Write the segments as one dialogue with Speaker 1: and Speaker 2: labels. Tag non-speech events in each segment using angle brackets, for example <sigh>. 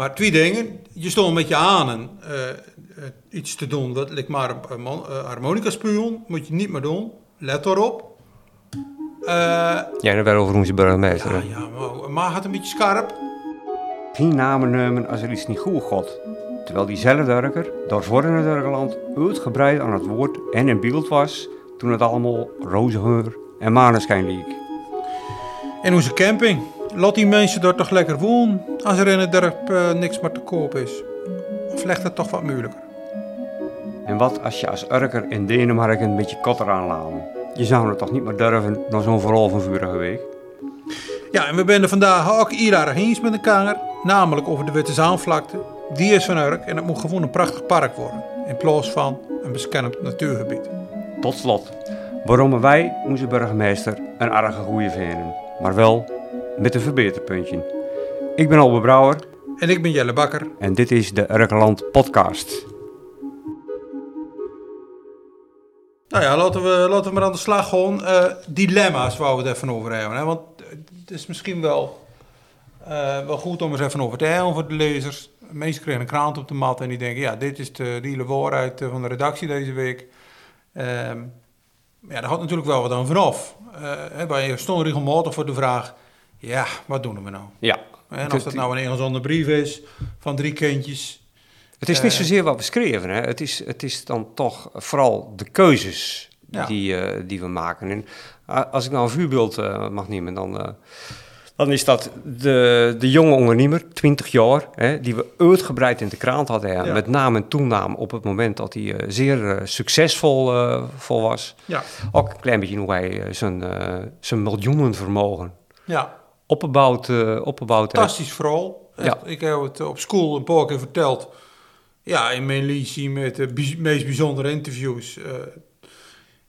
Speaker 1: Maar twee dingen. Je stond met je anen uh, iets te doen. Wat lijkt maar een uh, harmonica spelen. Moet je niet meer doen. Let erop.
Speaker 2: Uh, Jij nou wel over onze burgemeester.
Speaker 1: Ja, ja maar, maar het een beetje scherp.
Speaker 2: Geen namen nemen als er iets niet goed gaat. Terwijl diezelfde Durker door Zworren Durkerland uitgebreid aan het woord en in beeld was toen het allemaal roze geur en maneschijn liep.
Speaker 1: In onze camping. Laat die mensen daar toch lekker wonen als er in het dorp uh, niks meer te koop is. Of legt het toch wat moeilijker?
Speaker 2: En wat als je als Urker in Denemarken een beetje kotter aanladen? Je zou het toch niet meer durven na zo'n vorige week?
Speaker 1: Ja, en we zijn er vandaag ook hier eens met de kanger, namelijk over de Witte Zaanvlakte. Die is van Urk en het moet gewoon een prachtig park worden, in plaats van een beschermd natuurgebied.
Speaker 2: Tot slot, waarom wij onze burgemeester een arge goede vinden, maar wel met een verbeterpuntje. Ik ben Albert Brouwer.
Speaker 1: En ik ben Jelle Bakker.
Speaker 2: En dit is de Urkeland Podcast.
Speaker 1: Nou ja, laten we, laten we maar aan de slag gewoon. Uh, dilemma's waar we het even over hebben. Hè? Want het is misschien wel, uh, wel goed om eens even over te hebben voor de lezers. Meestal krijgen een krant op de mat en die denken... ja, dit is de hele waarheid van de redactie deze week. Uh, ja, daar had natuurlijk wel wat aan vanaf. Uh, wij stonden regelmatig voor de vraag... ja, wat doen we nou?
Speaker 2: Ja.
Speaker 1: En als dat nou een Engels brief is van drie kindjes...
Speaker 2: Het is niet eh, zozeer wat we schreven, hè. Het, is, het is dan toch vooral de keuzes die, uh, die we maken. En als ik nou een vuurbeeld uh, mag nemen, dan, dan is dat de, de jonge ondernemer, 20 jaar, hè, die we uitgebreid in de krant hadden. Ja. Met naam en toenaam op het moment dat hij zeer succesvol vol was.
Speaker 1: Ja.
Speaker 2: Ook een klein beetje hoe hij zijn, zijn miljoenenvermogen
Speaker 1: ja.
Speaker 2: Opgebouwd, opgebouwd
Speaker 1: Fantastisch vooral. Ja. Ik heb het op school een paar keer verteld ja, in mijn liedje met de meest bijzondere interviews. Uh,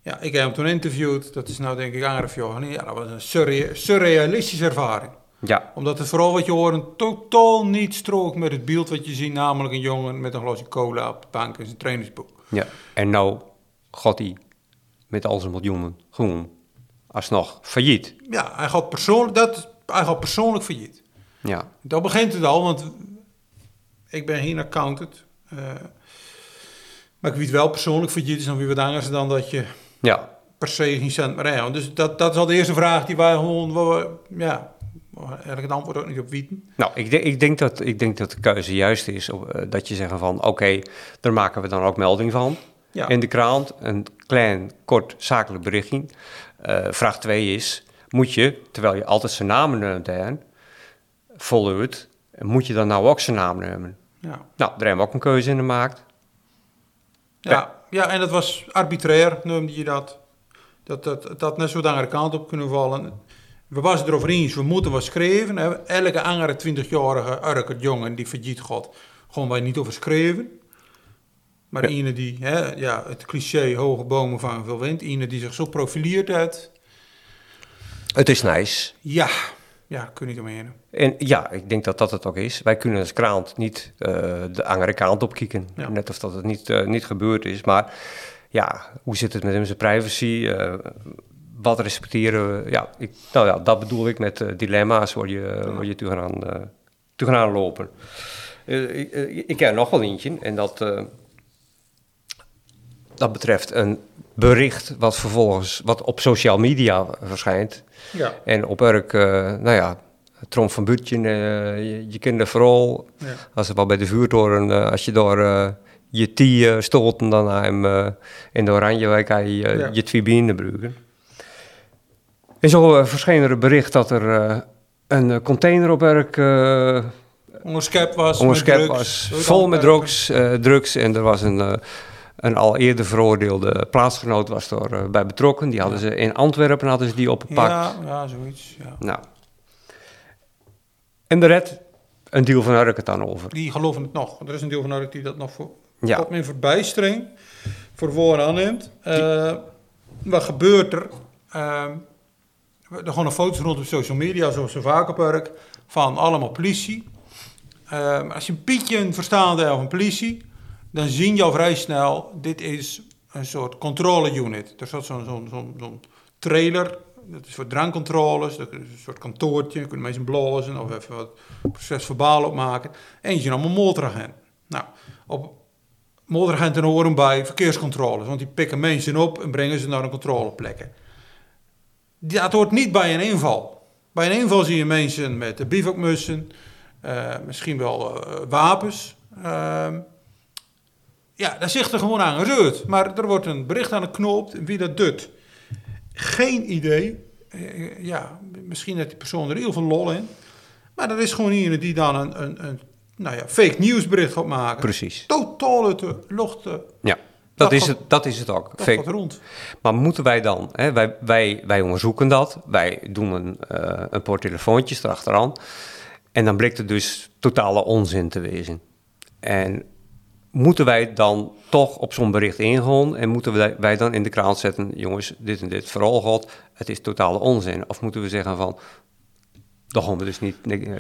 Speaker 1: ja, ik heb hem toen interviewd. Dat is nou denk ik anderhalf jaar Ja, dat was een surre surrealistische ervaring.
Speaker 2: Ja.
Speaker 1: Omdat het vooral wat je hoort totaal niet strookt met het beeld wat je ziet. Namelijk een jongen met een glasje cola op de bank in zijn trainingsboek.
Speaker 2: Ja, en nou gaat hij met al zijn miljoenen gewoon alsnog failliet.
Speaker 1: Ja, hij gaat persoonlijk, dat, hij gaat persoonlijk failliet.
Speaker 2: Ja.
Speaker 1: Dat begint het al, want ik ben geen accountant. Uh, maar ik weet wel persoonlijk voor is dan weer wat anders dan dat je
Speaker 2: ja.
Speaker 1: per se geen cent meer. Dus dat, dat is al de eerste vraag die wij gewoon, we, ja, eigenlijk het antwoord ook niet op weten.
Speaker 2: Nou, ik, denk, ik, denk dat, ik denk dat de keuze juist is op, uh, dat je zegt van oké, daar maken we dan ook melding van.
Speaker 1: Ja.
Speaker 2: In de krant, een klein, kort zakelijk berichtje. Uh, vraag 2 is, moet je, terwijl je altijd zijn naam neemt, voluit, moet je dan nou ook zijn naam nemen?
Speaker 1: Ja.
Speaker 2: Nou, daar hebben we ook een keuze in gemaakt.
Speaker 1: Ja, ja, en dat was arbitrair, noemde je dat. Dat dat, dat net zo de andere kant op kunnen vallen. We waren erover eens, we moeten wat schrijven. Hè. Elke andere 20-jarige Urkert jongen die verdient God, gewoon wij niet over schrijven. Maar ja. ene die, hè, ja, het cliché, hoge bomen vangen veel wind. Ene die zich zo profileert uit.
Speaker 2: Het is nice.
Speaker 1: Ja, ja, kun je niet omheen.
Speaker 2: En ja, ik denk dat dat het ook is. Wij kunnen als krant niet uh, de andere kant op kijken. Net of dat het niet, uh, niet gebeurd is. Maar ja, hoe zit het met onze privacy? Uh, wat respecteren we? Ja, ik, nou ja, dat bedoel ik met dilemma's waar je, ja. waar je toe gaan, toe gaan lopen. ik, ik ken nog wel eentje en dat, dat betreft een bericht wat vervolgens wat op social media verschijnt.
Speaker 1: Ja.
Speaker 2: En op elk, uh, nou ja, Tromp van Butje, uh, je, je kent vooral, ja. als het wel bij de vuurtoren, uh, als je door je tie stoten, dan naar hem in de Oranjewijk hij ja. je twee bienen gebruiken. En zo verscheen er een bericht dat er een container op elk...
Speaker 1: onderschept was.
Speaker 2: Onderschept was, vol met drugs, drugs en er was een een al eerder veroordeelde plaatsgenoot was er uh, bij betrokken. Die hadden ze in Antwerpen hadden ze die opgepakt.
Speaker 1: Ja, ja zoiets. Ja.
Speaker 2: Nou. En de red, een deel van Urk het dan over.
Speaker 1: Die geloven het nog. Er is een deel van Urk die dat nog voor, ja. meer verbijstering voor voren aanneemt. Uh, wat gebeurt er? Uh, er gewoon een foto's rond op social media, zoals zo vaak op Urk, van allemaal politie. Uh, als je een pietje een verstaande of een politie dan zien je al vrij snel, dit is een soort controle unit. Er zat zo'n zo'n zo'n trailer dat is voor drankcontroles, dat is een soort kantoortje, je kunt mensen blazen of even wat procesverbaal opmaken. Eentje nog een motoragent. Nou, op motoragenten horen bij verkeerscontroles, want die pikken mensen op en brengen ze naar een controleplekken. Dat hoort niet bij een inval. Bij een inval zie je mensen met bivakmussen, uh, misschien wel uh, wapens. Uh, ja, dat zegt er gewoon aan gereurd. Maar er wordt een bericht aan geknoopt wie dat doet. Geen idee. Uh, ja, misschien heeft die persoon er heel veel lol in. Maar er is gewoon iemand die dan een, een, een nou ja, fake nieuwsbericht gaat maken.
Speaker 2: Precies.
Speaker 1: Totaal uit de lucht.
Speaker 2: Ja. Dat, is, het, dat is het ook.
Speaker 1: Dat gaat rond.
Speaker 2: Maar moeten wij dan, hè, wij, wij, wij onderzoeken dat, wij doen een, uh, een paar telefoontjes erachteraan. En dan blijkt het dus totale onzin te wezen. En moeten wij dan toch op zo'n bericht ingaan en moeten wij, dan in de kraan zetten, jongens, dit en dit vooral God, het is totale onzin. Of moeten we zeggen van, dan gaan we dus niet... Uh,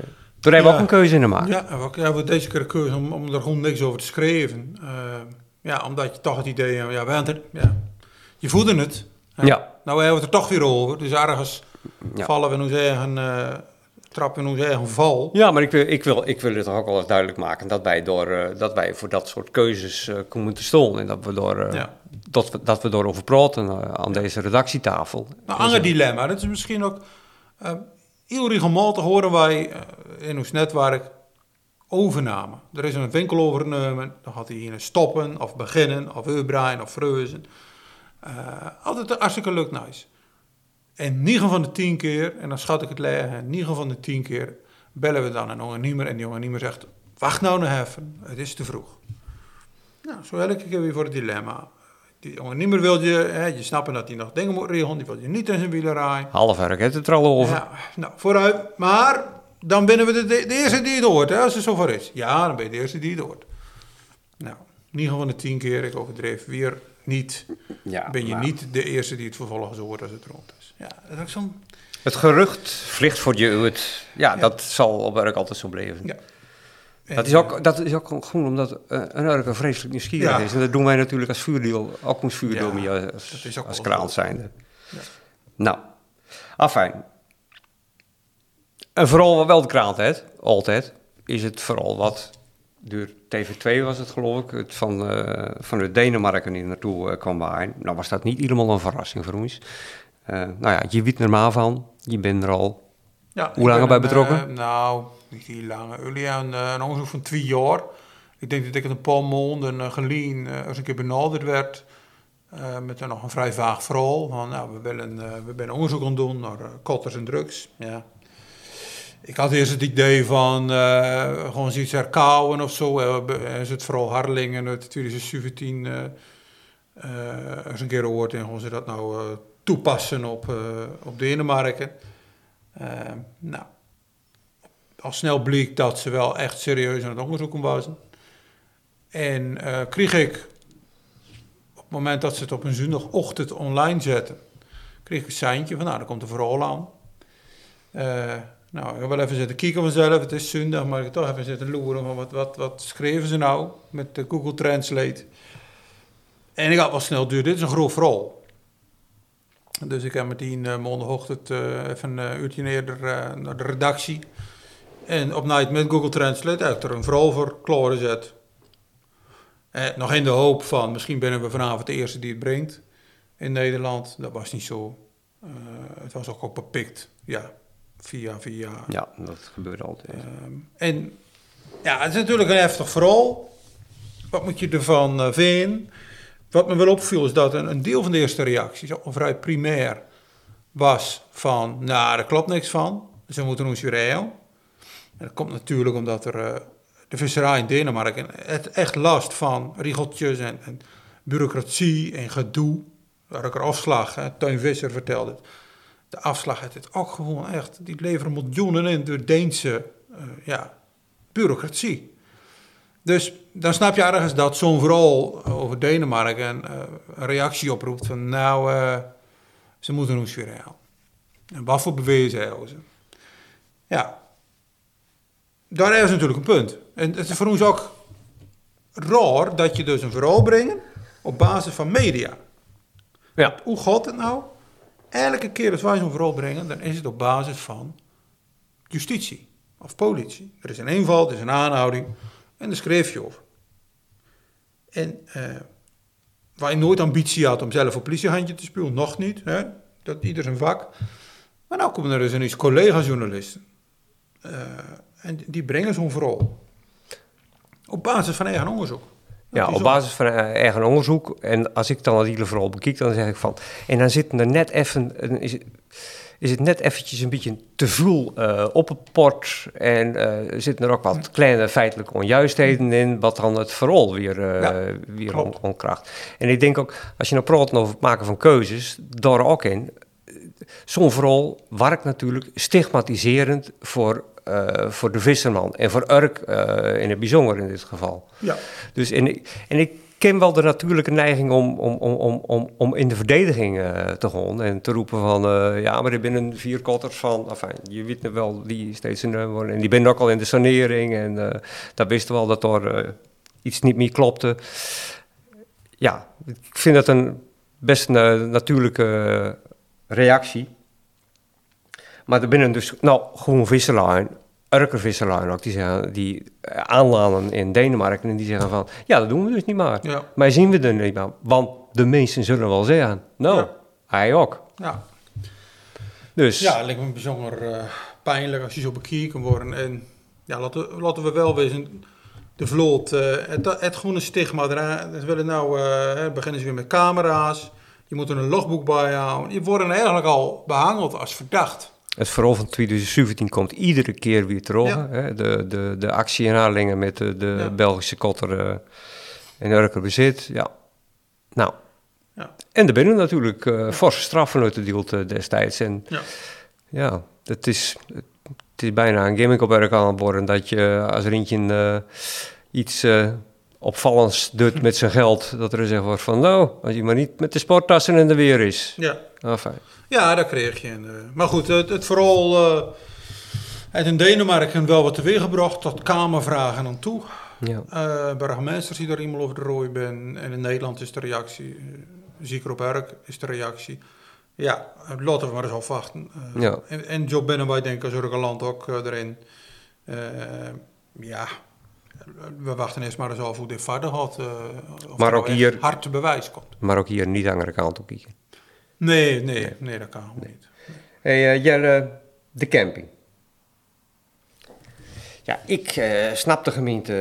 Speaker 2: er hebben we ook een keuze in te maken.
Speaker 1: Ja, we hebben deze keer een keuze om, om er gewoon niks over te schrijven. Uh, ja, omdat je toch het idee hebt, ja, wij ja, je voelde het.
Speaker 2: Hè? Ja.
Speaker 1: Nou hebben we het er toch weer over. Dus ergens ja. vallen we nu zeggen, uh, trappen we nu zeggen val.
Speaker 2: Ja, maar ik wil, ik wil, ik wil het ook wel eens duidelijk maken dat wij, door, uh, dat wij voor dat soort keuzes uh, komen te stonden. En dat we door, ja. dat, we, dat we door praten aan deze redactietafel.
Speaker 1: Nou, een ander dilemma, dat is misschien ook... heel regelmatig horen wij in ons netwerk overname. Er is een winkel overgenomen, dan gaat hij hier stoppen of beginnen of uitbreiden of freuzen. Uh, altijd hartstikke lukt nice. En 9 van de 10 keer, en dan schat ik het leggen, 9 van de 10 keer bellen we dan een ondernemer en die ondernemer zegt, wacht nou nog even, het is te vroeg. Nou, zo elke keer weer voor het dilemma. Die ondernemer wil je, hè, je snapt dat hij nog dingen moet regelen, die wil je niet in zijn wielen rijden.
Speaker 2: Half werk, het er al over.
Speaker 1: Ja, nou, vooruit. Maar dan binnen we de, de, de, eerste die het hoort, hè, als het zover is. Ja, dan ben je de eerste die het hoort. Nou, 9 van de 10 keer, ik overdreef weer niet, ja, ben je maar... niet de eerste die het vervolgens hoort als het rond is. Ja, dat is zo'n...
Speaker 2: Het gerucht vliegt voor je. Ja, ja, dat zal op werk altijd zo blijven. Ja. En, dat, is ook, dat is ook gewoon omdat uh, een vreselijk nieuwsgierig ja. is. En dat doen wij natuurlijk als vuurdeel, ook als vuurdeel ja, als, als kraan zijnde. Ja. Nou, afijn. En vooral wel de kraan heeft, altijd, is het vooral wat door TV2 was het geloof ik, het van, uh, van de Denemarken die naartoe uh, kwam waaien. Nou was dat niet helemaal een verrassing voor ons. Uh, nou ja, je weet er maar van, je bent er al ja, hoe lang bij betrokken?
Speaker 1: nou, niet heel lang. Jullie een, een onderzoek van twee jaar. Ik denk dat ik het een paar maanden geleden als een keer benaderd werd. met een nog een vrij vaag verhaal. Van, nou, we willen, we willen onderzoek gaan doen naar kotters en drugs. Ja, ik had eerst het idee van uh, gewoon zoiets herkauwen of zo. Uh, is het vooral Harlingen uit 2017 uh, uh, eens een keer gehoord en gewoon ze dat nou uh, toepassen op, op Denemarken. nou, al snel bleek dat ze wel echt serieus aan het onderzoeken waren. En kreeg ik, op het moment dat ze het op een zondagochtend online zetten, kreeg ik een seintje van nou, dan komt er vooral aan. Nou, ik ga wel even zitten kijken vanzelf. Het is zondag, maar ik ga toch even zitten loeren. Van wat, wat, wat schreven ze nou met de Google Translate? En ik had wel snel duur. Dit is een groot verhaal. Dus ik heb meteen uh, maandagochtend uh, even een uurtje eerder uh, naar de redactie. En op night met Google Translate heb ik er een verhaal voor gezet. Eh, nog in de hoop van, misschien binnen we vanavond de eerste die het brengt in Nederland. Dat was niet zo. het was ook opgepikt. Ja, via via.
Speaker 2: Ja, dat gebeurt altijd.
Speaker 1: Uh, en ja, het is natuurlijk een heftig verhaal. Wat moet je ervan uh, vinden? Wat me wel opviel is dat een, deel van de eerste reacties, al vrij primair, was van, nou, er klopt niks van. Ze moeten ons rijden. En dat komt natuurlijk omdat er uh, de visserij in Denemarken het echt last van regeltjes en, bureaucratie en gedoe. Waar ik er afslag, hè, Visser vertelde het de afslag heeft het ook gewoon echt, die leveren miljoenen in door Deense uh, ja, bureaucratie. Dus dan snap je ergens dat zo'n verhaal over Denemarken uh, een reactie oproept van nou, uh, ze moeten ons weer halen. En wat voor bewezen hebben ze? Ja, daar is natuurlijk een punt. En het is voor ons ook raar dat je dus een verhaal brengt op basis van media. Ja. Hoe gaat het nou? elke keer als wij zo'n verhaal brengen, dan is het op basis van justitie of politie. Er is een inval, er is een aanhouding en daar schreef je over. En uh, waar je nooit ambitie had om zelf een politiehandje te spelen, nog niet. Hè? Dat ieder zijn vak. Maar nou komen er dus eens collega-journalisten. Uh, en die brengen zo'n verhaal. Op basis van eigen onderzoek.
Speaker 2: Ja, op basis van eigen onderzoek. En als ik dan het hele verhaal bekijk, dan zeg ik van... En dan zitten er net even... Is, is het net eventjes een beetje te veel uh, op het port. En uh, zitten er ook wat kleine feitelijke onjuistheden in, wat dan het verhaal weer, uh, ja, weer on, onkracht. En ik denk ook, als je nou praat over het maken van keuzes, daar ook in. Zo'n verhaal werkt natuurlijk stigmatiserend voor, voor de visserman en voor Urk in het bijzonder in dit geval. Ja. Dus en, en ik ken wel de natuurlijke neiging om, om, om, om, om in de verdediging uh, te gaan en te roepen van uh, ja, maar er binnen vier kotters van, enfin, je weet nog wel die steeds in en die ben ook al in de sanering en uh, daar wisten we al dat er iets niet meer klopte. Ja, ik vind dat een best natuurlijke reactie. Maar er binnen dus, nou, gewoon visselaar Urkervisserlijn ook, die, zeggen, die aanladen in Denemarken en die zeggen van, ja, dat doen we dus niet maar. Ja. Maar zien we er niet meer, want de mensen zullen wel zeggen, nou, ja. hij ook.
Speaker 1: Ja. Dus. Ja, het lijkt me bijzonder uh, pijnlijk als je zo bekeken worden. En ja, laten, laten we wel wezen, de vloot, uh, het, het groene stigma, dat willen nou, uh, beginnen ze weer met camera's, je moet er een logboek bij houden. Je worden eigenlijk al behandeld als verdacht.
Speaker 2: Het verhaal van 2017 komt iedere keer weer terug. Hè? De, de, de actie met de, de Belgische kotter uh, in Urker bezit. Ja. Nou. Ja. En er binnen natuurlijk uh, forse straffen uit de deal destijds. En ja, ja het, is, het is bijna een gimmick op Urk aan het worden dat je als eentje uh, iets opvallends doet <laughs> met zijn geld, dat er gezegd wordt van nou, als je maar niet met de sporttassen in de weer is. Ja.
Speaker 1: Enfin. Ja, dat kreeg je. Uh, maar goed, het, het vooral uh, uit in Denemarken wel wat teweeggebracht tot kamervragen aan toe. Ja. Uh, burgemeesters die daar iemand over de rooi ben. En in Nederland is de reactie, Zieker op Erk is de reactie. Ja, laten we maar eens afwachten. ja. En, en Job wij denken als land ook erin. ja, we wachten eerst maar eens af hoe dit verder gaat. of
Speaker 2: maar ook hier
Speaker 1: hard te bewijs komt.
Speaker 2: Maar ook hier niet aan de kant op kijken.
Speaker 1: Nee, nee, nee, dat kan nee. niet.
Speaker 2: Hey, uh, Jelle, de camping. Ja, ik uh, snap de gemeente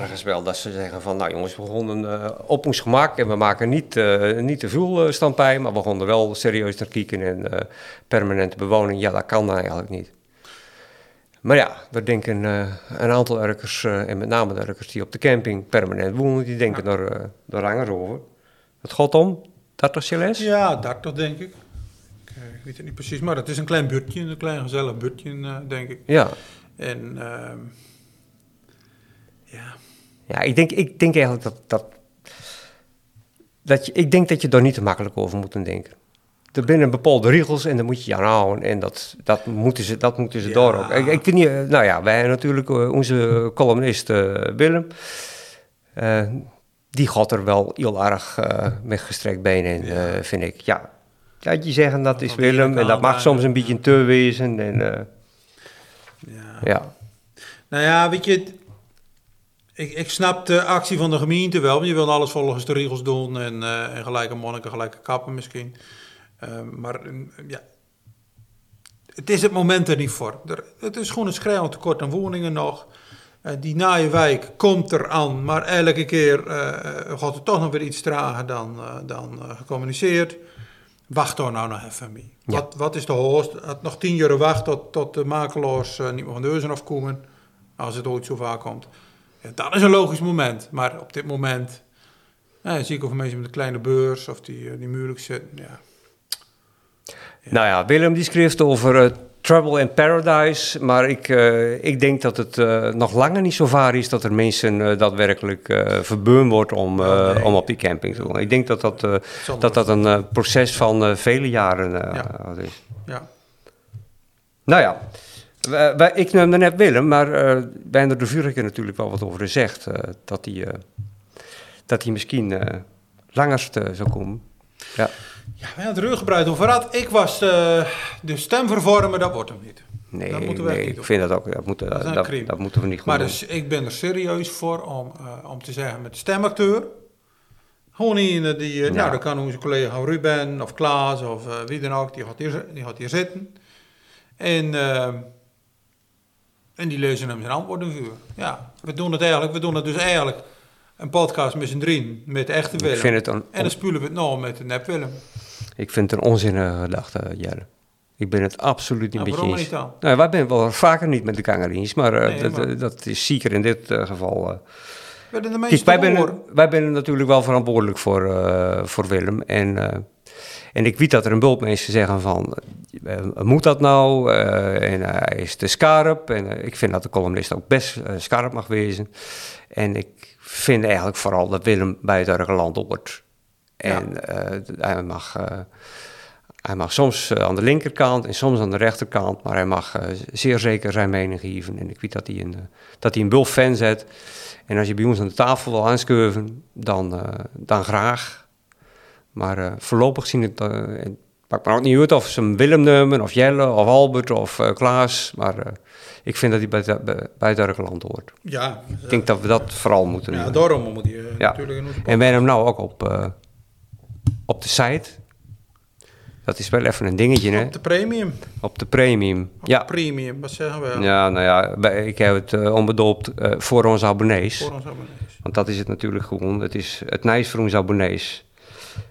Speaker 2: ergens wel dat ze zeggen van... nou jongens, we begonnen uh, op ons gemak en we maken niet, uh, niet te veel standpij... maar we er wel serieus naar kijken en permanente bewoning, ja, dat kan eigenlijk niet. Maar ja, we denken een aantal Urkers, en met name de Urkers die op de camping permanent wonen... die denken daar, daar langer over. Het gaat om 30 chalets?
Speaker 1: Ja, 30 denk ik. ik. Ik weet het niet precies, maar het is een klein buurtje, een klein gezellig buurtje, uh, denk ik.
Speaker 2: Ja.
Speaker 1: En uh, ja.
Speaker 2: Ja, ik denk, ik denk eigenlijk dat, dat, dat je, ik denk dat je daar niet te makkelijk over moet denken. Er binnen bepaalde regels en dan moet je je aan houden. En dat, dat moeten ze, dat moeten ze ja. door ook. Ik, ik vind niet, nou ja, wij natuurlijk onze columnist uh, Willem. Uh, die gaat er wel heel erg uh, met gestrekt benen in, ja. uh, vind ik. Ja, dat je zeggen dat is Willem en dat mag soms een beetje te wezen. En, uh, ja. ja.
Speaker 1: Nou ja, weet je, ik, ik snap de actie van de gemeente wel. Je wil alles volgens de regels doen en, en gelijke monniken, gelijke kappen misschien. Ehm, maar ja, het is het moment er niet voor. Er, het is gewoon een schrijnend tekort aan woningen nog. Uh, die naaie wijk komt eraan, maar elke keer uh, gaat er toch nog weer iets trager dan, dan gecommuniceerd. Wacht daar nou nog even mee. Ja. Wat, wat is de hoogst? Het nog tien jaar wacht tot, tot de makelaars niet meer van de huizen afkomen, als het ooit zo vaak komt. Ja, dat is een logisch moment, maar op dit moment zie ik of mensen met een kleine beurs of die, die moeilijk zitten. Ja.
Speaker 2: Ja. Nou ja, Willem die schreef over Trouble in Paradise, maar ik, uh, ik denk dat het uh, nog langer niet zo vaar is dat er mensen uh, daadwerkelijk verbeurd wordt om, oh, nee. om op die camping te gaan. Ik denk dat dat, dat, dat een proces van vele jaren ja. is. Ja. Nou ja, wij, wij, ik net Willem, maar uh, Bijna de Vuurlijke natuurlijk wel wat over gezegd. dat hij dat hij misschien langer zou komen. Ja.
Speaker 1: Ja, we hebben het ruggebruid over had. Ik was de, de stemvervormer, dat wordt hem niet.
Speaker 2: Nee,
Speaker 1: Dat moeten we
Speaker 2: nee ik vind dat ook. Dat, moeten,
Speaker 1: Dat
Speaker 2: dat, dat moeten we niet goed
Speaker 1: Maar
Speaker 2: doen.
Speaker 1: dus, ik ben er serieus voor om, eh, om te zeggen met de stemacteur. Gewoon een die, eh,
Speaker 2: Ja.
Speaker 1: nou, dan kan onze collega Ruben of Klaas of eh, wie dan ook, die gaat hier, die gaat hier zitten. En, eh, en die lezen hem zijn antwoorden voor. Ja, we doen het eigenlijk, we doen het dus eigenlijk een podcast met z'n drieën, met de echte Willem.
Speaker 2: Ik vind het een,
Speaker 1: En dan spulen we het nog met de nep Willem.
Speaker 2: ik vind het een onzinnige gedachte, Jelle. Ik ben het absoluut niet
Speaker 1: Nou,
Speaker 2: met je eens.
Speaker 1: niet dan?
Speaker 2: Nou, wij zijn wel vaker niet met de kangeries, maar, eh,
Speaker 1: Nee, maar-
Speaker 2: dat is zeker in dit eh, geval. eh.
Speaker 1: Meeste
Speaker 2: Kijk, wij zijn,
Speaker 1: horen.
Speaker 2: wij zijn natuurlijk wel verantwoordelijk voor, voor Willem. En, en ik weet dat er een bulp mensen zeggen van, moet dat nou? En hij is te scherp. En ik vind dat de columnist ook best scherp mag wezen. En ik vind eigenlijk vooral dat Willem bij het Urgeland hoort. En eh, hij mag... eh, hij mag soms eh, aan de linkerkant en soms aan de rechterkant, maar hij mag zeer zeker zijn mening geven. En ik weet dat hij een, dat hij een bul fan zet. En als je bij ons aan de tafel wil aanschuiven, dan, eh, dan graag. Maar voorlopig zien het, het maakt me ook niet uit of ze hem Willem noemen, of Jelle, of Albert, of Klaas. Maar ik vind dat hij bij, het- bij, bij het hoort.
Speaker 1: Ja,
Speaker 2: Ik denk dat we dat vooral moeten
Speaker 1: ja
Speaker 2: doen.
Speaker 1: daarom moet je
Speaker 2: Ja.
Speaker 1: natuurlijk in onze
Speaker 2: En hebben hem nou ook op, eh, op de site. Dat is wel even een dingetje, hè?
Speaker 1: Op de premium.
Speaker 2: Op de premium.
Speaker 1: Op
Speaker 2: Ja.
Speaker 1: premium, wat zeggen we?
Speaker 2: Ja, nou ja, wij- ik heb het onbedoopt eh, voor onze abonnees.
Speaker 1: Voor ons abonnees.
Speaker 2: Want dat is het natuurlijk gewoon. Het is het nice voor onze abonnees.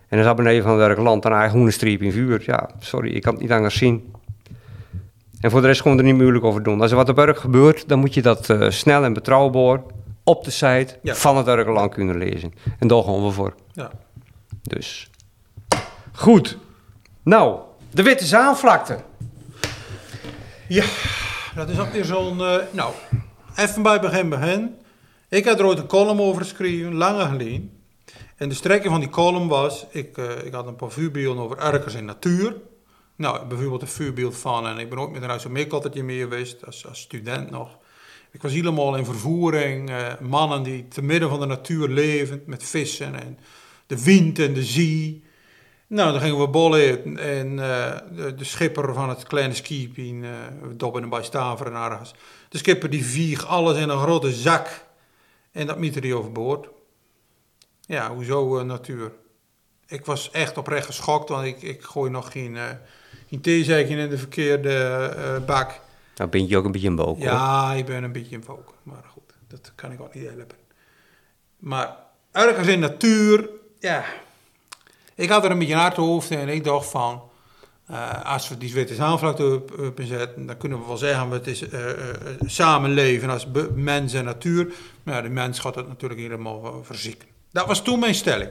Speaker 2: En als abonnee van welk land dan eigen groene streep in vuur. Ja, sorry, ik kan het niet anders zien. En voor de rest gewoon er niet moeilijk over doen. Als er wat op werk gebeurt, dan moet je dat eh, snel en betrouwbaar op de site
Speaker 1: Ja.
Speaker 2: van het Urgeland kunnen lezen. En daar gaan we voor.
Speaker 1: Ja.
Speaker 2: Dus. Goed. Nou, de Witte Zaanvlakte.
Speaker 1: Ja, dat is ook weer zo'n... eh, nou, even bij begin begin. Ik had er ooit een column over geschreven, lange geleden. En de strekking van die column was... Ik, eh, ik had een paar over erkers in natuur. Nou, bijvoorbeeld een vuurbeeld van... En ik ben ook met een Mikkeltertje mee geweest, als, als student nog. Ik was helemaal in vervoering. eh, mannen die te midden van de natuur leven, met vissen en de wind en de zee. Nou, dan gingen we bollen. En eh, de, de schipper van het kleine skip in uh, Dobben bij Staveren ergens. De schipper die vieg alles in een grote zak. En dat miette hij overboord. Ja, hoezo eh, natuur? Ik was echt oprecht geschokt, want ik, ik gooi nog geen, geen theezeiken in de verkeerde eh, bak.
Speaker 2: Nou ben je ook een beetje een hoor.
Speaker 1: Ja, ik ben een beetje in volk. Maar goed, dat kan ik ook niet helpen. Maar ergens in natuur, ja. Ik had er een beetje een hard hoofd en ik dacht van... eh, als we die witte aanvlakte op, op zetten, dan kunnen we wel zeggen... het is eh, samenleven als mens en natuur. Maar ja, de mens gaat het natuurlijk helemaal verzieken. Dat was toen mijn stelling.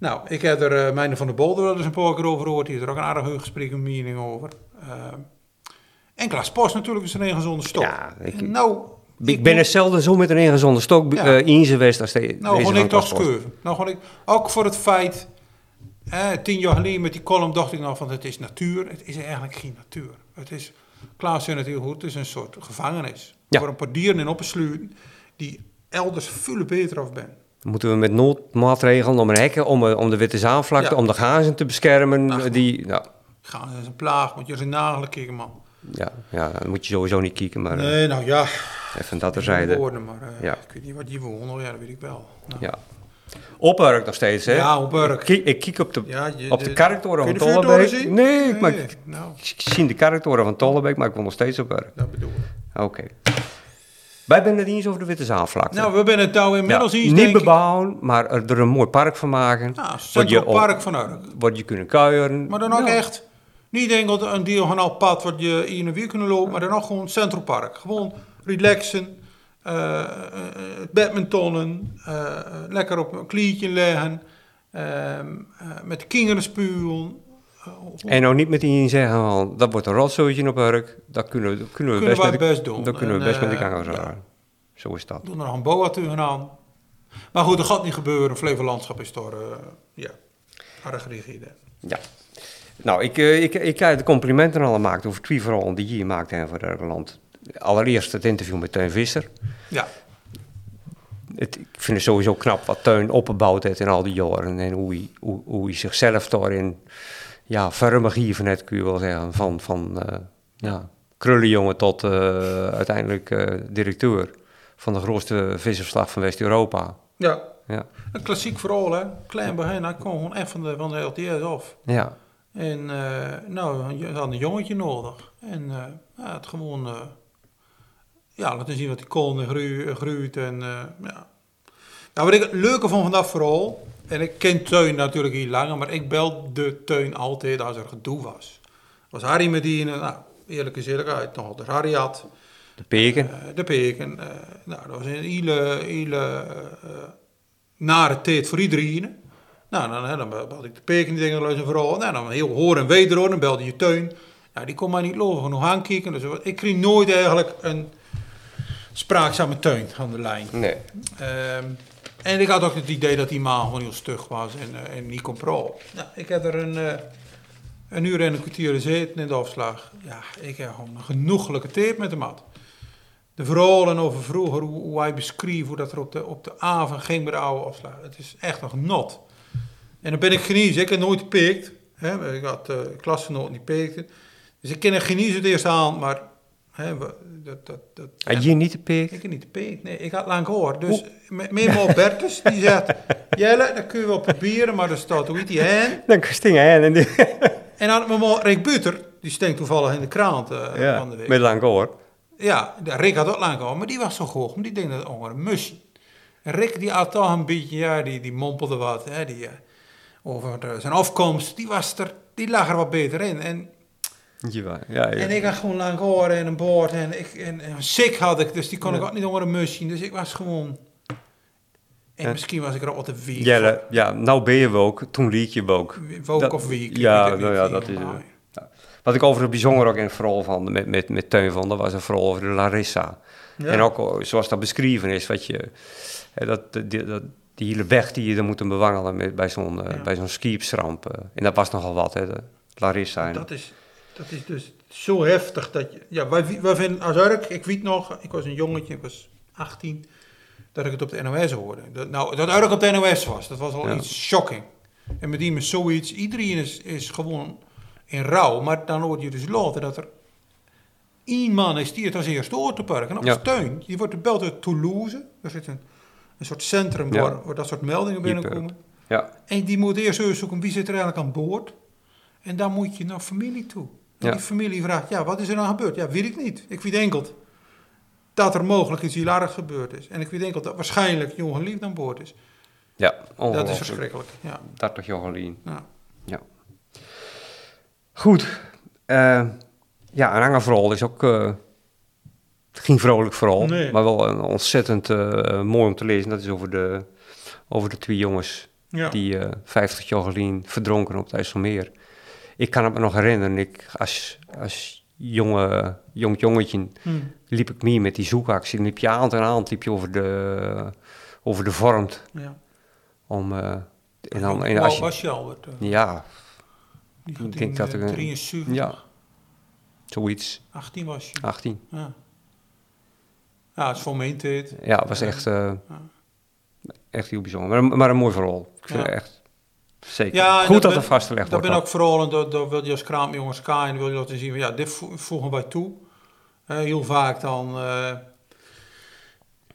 Speaker 1: Nou, ik heb er uh, Mijne van der Bolder wel eens een paar keer over gehoord. Die heeft er ook een aardig gesprek en mening over. Uh, en Klaas Post natuurlijk is er een gezonde stok.
Speaker 2: Ja, ik,
Speaker 1: nou,
Speaker 2: ik, ben er zelden zo met een ingezonde stok
Speaker 1: Ja.
Speaker 2: eh in geweest als de,
Speaker 1: Nou, gewoon ik toch scheuven. Nou, gewoon ik, ook voor het feit, eh, tien jaar geleden met die column dacht ik nog van het is natuur. Het is eigenlijk geen natuur. Het is, Klaas zei het heel goed, het is een soort gevangenis.
Speaker 2: Ja.
Speaker 1: Voor een paar dieren in opgesluiten die elders veel beter af ben.
Speaker 2: Moeten we met noodmaatregelen om een hekken, om, eh, om de witte zaanvlakte,
Speaker 1: Ja.
Speaker 2: om de gazen te beschermen,
Speaker 1: Ach,
Speaker 2: eh, die, nou,
Speaker 1: Gaan is een plaag, moet je zijn nagelen man.
Speaker 2: ja, ja, dan moet je sowieso niet kijken, maar eh,
Speaker 1: Nee, nou ja.
Speaker 2: even dat terzijde.
Speaker 1: Woorden, maar eh,
Speaker 2: Ja.
Speaker 1: ik weet niet wat die wonen, ja, dat weet ik wel. Nou.
Speaker 2: Ja. Opwerk nog steeds, hè?
Speaker 1: Ja, op werk.
Speaker 2: Ik, kijk- ik kijk op de,
Speaker 1: Ja, je-
Speaker 2: op de kerktoren
Speaker 1: Kun
Speaker 2: van
Speaker 1: de
Speaker 2: Tollebeek. Nee, ik, maar,
Speaker 1: Nee,
Speaker 2: ik,
Speaker 1: nou,
Speaker 2: ik zie de kerktoren van Tollebeek, maar ik wil nog steeds op werk.
Speaker 1: dat bedoel ik.
Speaker 2: Oké. Wij zijn het eens over de witte zaanvlakte.
Speaker 1: Nou, we zijn het nou
Speaker 2: ja,
Speaker 1: inmiddels iets,
Speaker 2: niet bebouwen, maar er een mooi park van maken.
Speaker 1: Ja,
Speaker 2: Wat je
Speaker 1: Centraal
Speaker 2: op-
Speaker 1: Park van Urk.
Speaker 2: Wat je kunnen kuieren.
Speaker 1: Maar dan ook
Speaker 2: Ja.
Speaker 1: echt, niet enkel een diagonaal pad wat je in en weer kunnen lopen, maar dan ook gewoon Central Park. Gewoon relaxen, eh, eh, badmintonnen, eh, eh, lekker op een klietje liggen, ehm, eh, met de kinderen spuwen. Eh,
Speaker 2: En nou niet meteen zeggen, van, dat wordt een rotzootje op werk. Dat kunnen we, dat kunnen we
Speaker 1: Kunnen
Speaker 2: best, met
Speaker 1: best doen.
Speaker 2: Dat kunnen we best met de
Speaker 1: eh,
Speaker 2: gangers
Speaker 1: ja.
Speaker 2: Zo is dat.
Speaker 1: Doe er nog een boa tegenaan. Maar goed, dat gaat niet gebeuren. Flevoland landschap is door, eh, ja, erg rigide.
Speaker 2: Ja. Nou, ik, eh, ik, ik heb de complimenten al gemaakt over twee verhalen die je maakt hè, voor Nederland. Allereerst het interview met Teun Visser.
Speaker 1: Ja,
Speaker 2: het, ik vind het sowieso knap wat Teun opgebouwd heeft in al die jaren. En hoe hij, hoe, hoe hij zichzelf daarin, ja, vermig van het kun je wel zeggen. Van, van uh, ja, krullenjongen tot uh, uiteindelijk uh, directeur van de grootste visverslag van West-Europa.
Speaker 1: Ja. ja, een klassiek verhaal hè. Klein begin, hij kwam gewoon echt van de, van de LTS af.
Speaker 2: Ja.
Speaker 1: En nou, je had een jongetje nodig. En ja, het gewoon ja, laten zien wat die kool groeit. En, ja. Nou, wat ik het leuke vond van dat vooral, en ik ken Teun natuurlijk hier langer, maar ik belde Teun altijd als er gedoe was. Was Harry Medine, nou, eerlijk is eerlijkheid, nog altijd Harry had.
Speaker 2: De peken.
Speaker 1: Uh, de peken. Uh, nou, dat was een hele, hele nare tijd voor iedereen. Nou, dan, dan belde ik de peken, die dingen, en vooral. Nou, dan heel hoor en wederhoor, dan belde je Teun. Nou, die kon mij niet lopen genoeg aankijken. Dus ik kreeg nooit eigenlijk een spraakzame teun aan de lijn.
Speaker 2: Nee.
Speaker 1: Um, en ik had ook het idee dat die maan gewoon heel stug was en, uh, en niet kon pro. Nou, ik heb er een, uh, een uur en een kwartier gezeten in de afslag. Ja, ik heb gewoon een genoeglijke tijd met hem had. De verhalen over vroeger, hoe, hoe, hij beschreef hoe dat er op de, op de avond ging bij de oude afslag. Het is echt nog not. En dan ben ik geniezen. Ik heb nooit gepikt. Ik had uh, klasgenoten die peekten. Dus ik ken het geniezen het eerste aan, maar hè, dat, dat, dat,
Speaker 2: had je niet de peek?
Speaker 1: Ik heb niet nee. Ik had lang gehoord. Dus meemaal Bertus, die <laughs> zegt... Jelle, dat kun je wel proberen, maar er staat hoe die hen. <laughs>
Speaker 2: Dan sting hen. En, die...
Speaker 1: en dan had me Rick Buter, die stinkt toevallig in de krant uh,
Speaker 2: ja,
Speaker 1: van de week.
Speaker 2: met lang gehoord.
Speaker 1: Ja, Rick had ook lang gehoord, maar die was zo hoog. Die denkt dat het een. En Rick die had toch een beetje, ja, die, die mompelde wat. Hè, die, uh, over zijn afkomst, die was er, die lag er wat beter in. En
Speaker 2: ja, ja,
Speaker 1: En ik had gewoon lang horen en een boord en, ik, en, en sick had ik, dus die kon ik ook niet onder een musje. Dus ik was gewoon... En misschien was ik er al te wiek.
Speaker 2: Ja, ja, nou ben je ook, toen liet je ook.
Speaker 1: Woke of wiek.
Speaker 2: Ja, nou ja, dat is ja. Wat ik over het bijzonder ook in het verhaal van met, met, met Teun van, dat was een verhaal over de Larissa. En ook zoals dat beschreven is, wat je, dat, die, dat, die hele weg die je dan moet bewandelen met, bij zo'n uh, bij zo'n skiepsramp. Uh, en dat was nogal wat, hè, de Larissa.
Speaker 1: Dat is, dat is dus zo heftig dat je... Ja, wij, wij vinden ik weet nog, ik was een jongetje, ik was 18, dat ik het op de NOS hoorde. Dat, nou, dat Urk op de NOS was, dat was al iets shocking. En met die met zoiets, iedereen is, is gewoon in rouw, maar dan hoor je dus later dat er één man is die het als eerste hoort te parken. op ja. steun. Die wordt gebeld uit Toulouse. Er zit een, een soort centrum ja. waar, waar, dat soort meldingen binnenkomen.
Speaker 2: Ja.
Speaker 1: En die moet eerst zoeken wie zit er eigenlijk aan boord. En dan moet je naar familie toe. Die familie vraagt, ja, wat is er nou gebeurd? Ja, weet ik niet. Ik weet enkel dat er mogelijk iets hilarigs gebeurd is. En ik weet enkel dat waarschijnlijk Johan Lief aan boord is.
Speaker 2: Ja,
Speaker 1: Dat is verschrikkelijk, ja.
Speaker 2: Dat toch Johan Lief.
Speaker 1: Ja.
Speaker 2: ja. Goed. Uh, ja, een ander verhaal is ook... Uh, geen vrolijk verhaal, nee. maar wel een ontzettend uh, mooi om te lezen. Dat is over de, over de twee jongens ja. die 50 jaar geleden verdronken op het IJsselmeer ik kan het me nog herinneren, ik, als, als jonge, jong jongetje hmm. liep ik mee met die zoekactie. Dan liep je aan en aan, liep je over de, over de vormt.
Speaker 1: Ja.
Speaker 2: Om, uh,
Speaker 1: en dan, en als je, was je al?
Speaker 2: Uh, ja. ik denk dat ik...
Speaker 1: 73?
Speaker 2: Ja. Zoiets.
Speaker 1: 18 was je?
Speaker 2: 18.
Speaker 1: Ja. Ja, het is voor mijn tijd.
Speaker 2: Ja, het was echt, uh, ja. echt heel bijzonder. Maar, maar een mooi verhaal. Ik vind ja. het echt Zeker. Ja, Goed dat, er vastgelegd
Speaker 1: wordt.
Speaker 2: Dat
Speaker 1: ben ook vooral, en dat, dat wil je als kraamjongens en wil je laten zien, ja, dit voegen wij toe. Uh, heel vaak dan, uh,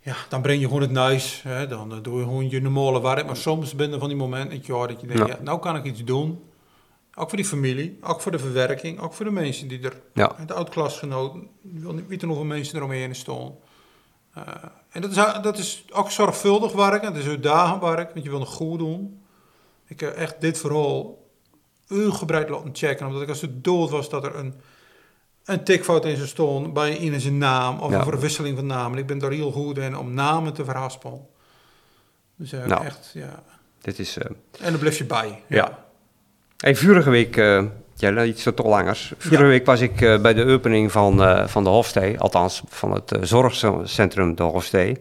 Speaker 1: ja, dan breng je gewoon het nuis, hè, dan uh, doe je gewoon je normale werk. Maar soms ben er van die momenten ja, dat je denkt, ja. ja. nou kan ik iets doen. Ook voor die familie, ook voor de verwerking, ook voor de mensen die er,
Speaker 2: ja.
Speaker 1: de oud-klasgenoten, weten hoeveel mensen eromheen staan. en dat is, dat is ook zorgvuldig werken, het is uitdagend werk, want je wil nog goed doen. Ik heb echt dit verhaal uitgebreid laten checken. Omdat ik als het dood was dat er een, een tikfout in zijn stond bij in zijn naam. Of een verwisseling van namen. Ik ben daar heel goed in om namen te verhaspelen. Dus uh, nou, echt, ja.
Speaker 2: Dit is... Uh,
Speaker 1: en dan blijf je bij.
Speaker 2: Ja. ja. Hey, vorige week... Uh, ja, iets te langers. Vorige ja. week was ik uh, bij de opening van, van de Hofstee, althans van het zorgcentrum de Hofstee.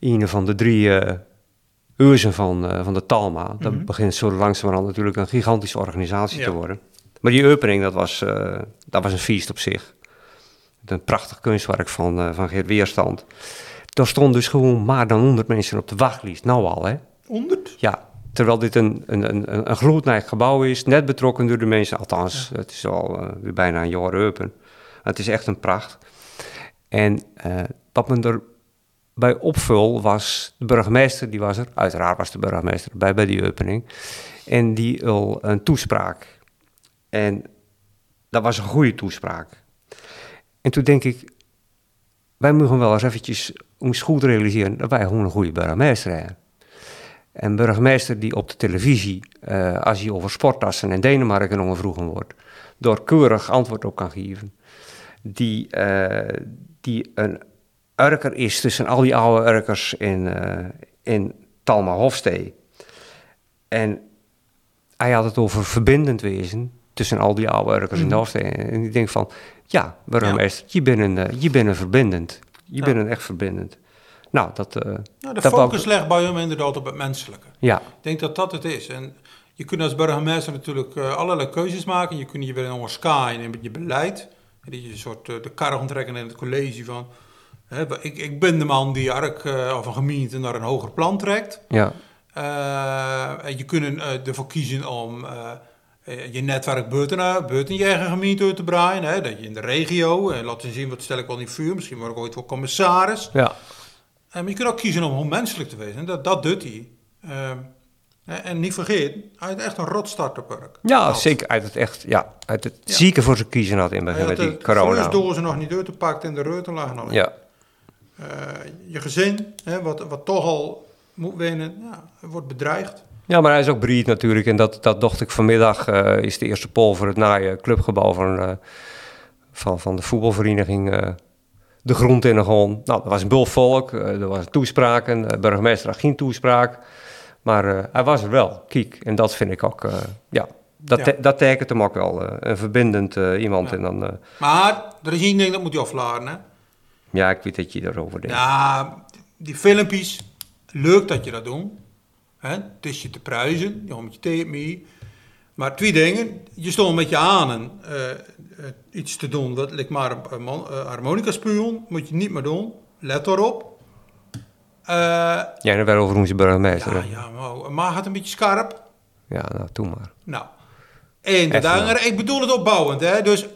Speaker 2: Een van de drie Urzen van, uh, van de Talma. Dat mm -hmm. begint zo langzamerhand natuurlijk een gigantische organisatie ja. te worden. Maar die opening, dat was, uh, dat was een feest op zich. Een prachtig kunstwerk van, uh, van Geert Weerstand. daar stonden dus gewoon maar dan 100 mensen op de wachtlijst. Nou al, hè?
Speaker 1: 100?
Speaker 2: Ja, terwijl dit een, een, een, een gebouw is, net betrokken door de mensen. Althans, het is al weer bijna een jaar open. Het is echt een pracht. En wat me erbij opvul was, de burgemeester, die was er. Uiteraard was de burgemeester bij, bij die opening. En die wil een toespraak. En dat was een goede toespraak. En toen denk ik, wij moeten wel eens eventjes ons goed realiseren dat wij gewoon een goede burgemeester hebben. Een burgemeester die op de televisie, uh, als hij over sporttassen in Denemarken ondervroegen wordt, door keurig antwoord op kan geven. Die, uh, die een urker is tussen al die oude urkers in, uh, in Talma Hofstee. En hij had het over verbindend wezen tussen al die oude urkers mm. in de Hofstee. En ik denk van, ja, burgemeester, ja. je bent een, je bent een verbindend. Je ja. bent een echt verbindend. Nou, dat... Uh,
Speaker 1: nou, de dat focus legt bij hem inderdaad op het menselijke.
Speaker 2: Ja.
Speaker 1: Ik denk dat dat het is. En je kunt als burgemeester natuurlijk allerlei keuzes maken. Je kunt je weer onderskaaien in je beleid. Dat je een soort de kar onttrekken in het college van... Ik, ik ben de man die Ark of een gemeente naar een hoger plan trekt.
Speaker 2: Ja.
Speaker 1: en je kunt ervoor kiezen om je netwerk buiten, buiten je eigen gemeente uit te breien. Hè? Dat je in de regio, en laten zien wat stel ik wel niet vuur, misschien word ik ooit wel commissaris.
Speaker 2: Ja.
Speaker 1: maar je kunt ook kiezen om menselijk te wezen. Dat, dat doet hij. en niet vergeet, hij heeft echt een rotstarterpark.
Speaker 2: Ja, zeker. Uit het echt, ja, uit het ja. zieke voor zijn kiezen had in begin met die corona.
Speaker 1: De ze nog niet uit te pakken en de reuten lagen al
Speaker 2: Ja.
Speaker 1: Uh, je gezin, hè, wat, wat toch al moet winnen, ja, wordt bedreigd.
Speaker 2: Ja, maar hij is ook breed natuurlijk. En dat, dat dacht ik vanmiddag. Uh, is de eerste pol voor het naaie clubgebouw van, uh, van, van de voetbalvereniging uh, De Grond in de Grond. Nou, er was een bul volk. er was toespraken. De burgemeester had geen toespraak. Maar hij was er wel. Kijk, en dat vind ik ook... ja, dat, ja. dat tekent hem ook wel. een verbindend iemand. Ja. En dan,
Speaker 1: maar er is één ding dat moet je afladen, hè?
Speaker 2: Ja, ik weet dat je daarover denkt.
Speaker 1: Ja, die filmpjes. Leuk dat je dat doet. Hè? Het is je te prijzen, je je tegen mee. Maar twee dingen. Je stond met je aan uh, iets te doen, wat lijkt maar een uh, harmonica moet je niet meer doen. Let erop. Uh,
Speaker 2: ja, en wel over onze burgemeester.
Speaker 1: Ja, ja maar, maar gaat een beetje scherp.
Speaker 2: Ja, nou, doe maar.
Speaker 1: Nou, en de danger, ik bedoel het opbouwend, hè. Dus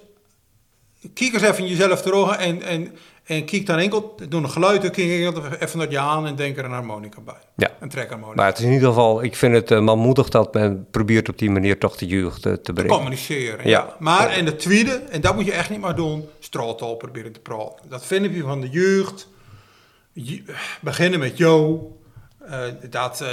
Speaker 1: kijk eens even jezelf terug en, en, en kijk dan enkel, doe een geluid, dan kijk even naar je aan en denk er een harmonica bij.
Speaker 2: Ja.
Speaker 1: Een trekharmonica.
Speaker 2: Maar het is in ieder geval, ik vind het uh, manmoedig dat men probeert op die manier toch de jeugd te, te brengen.
Speaker 1: Communiceren, ja. ja. Maar, en de tweede, en dat moet je echt niet maar doen, straattaal proberen te praten. Dat vind ik van de jeugd. Je, beginnen met jou. Uh, dat,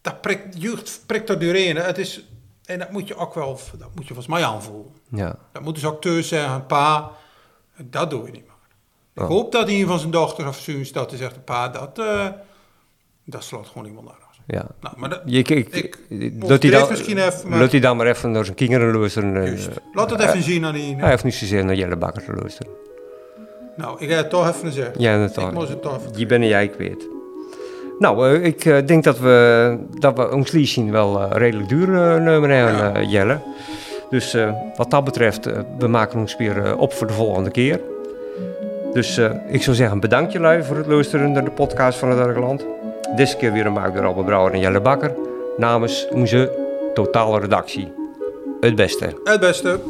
Speaker 1: dat prikt, jeugd prikt er doorheen. Het is, en dat moet je ook wel, dat moet je volgens mij aanvoelen.
Speaker 2: Ja.
Speaker 1: Dat moet dus acteur zeggen, pa, dat doe je niet meer. Ik hoop dat een van zijn dochters of zoons dat hij zegt, pa, dat, uh, dat slaat gewoon iemand naar.
Speaker 2: Ja.
Speaker 1: Nou, maar dat,
Speaker 2: je, ik, ik, dat hij dan, misschien even, maar... hij dan maar even naar zijn kinderen luisteren.
Speaker 1: Uh, Laat het even uh, zien aan die...
Speaker 2: Hij heeft niet zozeer naar Jelle Bakker te luisteren.
Speaker 1: Nou, ik ga het toch even zeggen.
Speaker 2: Ja, dat toch.
Speaker 1: Ik moest het toch even
Speaker 2: Je bent en jij kwijt. Nou, uh, ik uh, denk dat we, dat we ons leasing wel uh, redelijk duur hebben, ja. Jelle. Dus wat dat betreft, we maken ons weer op voor de volgende keer. Dus ik zou zeggen, bedankt jullie voor het luisteren naar de podcast van het Argeland. Deze keer weer gemaakt door Albert Brouwer en Jelle Bakker. Namens onze totale redactie. Het beste.
Speaker 1: Het beste.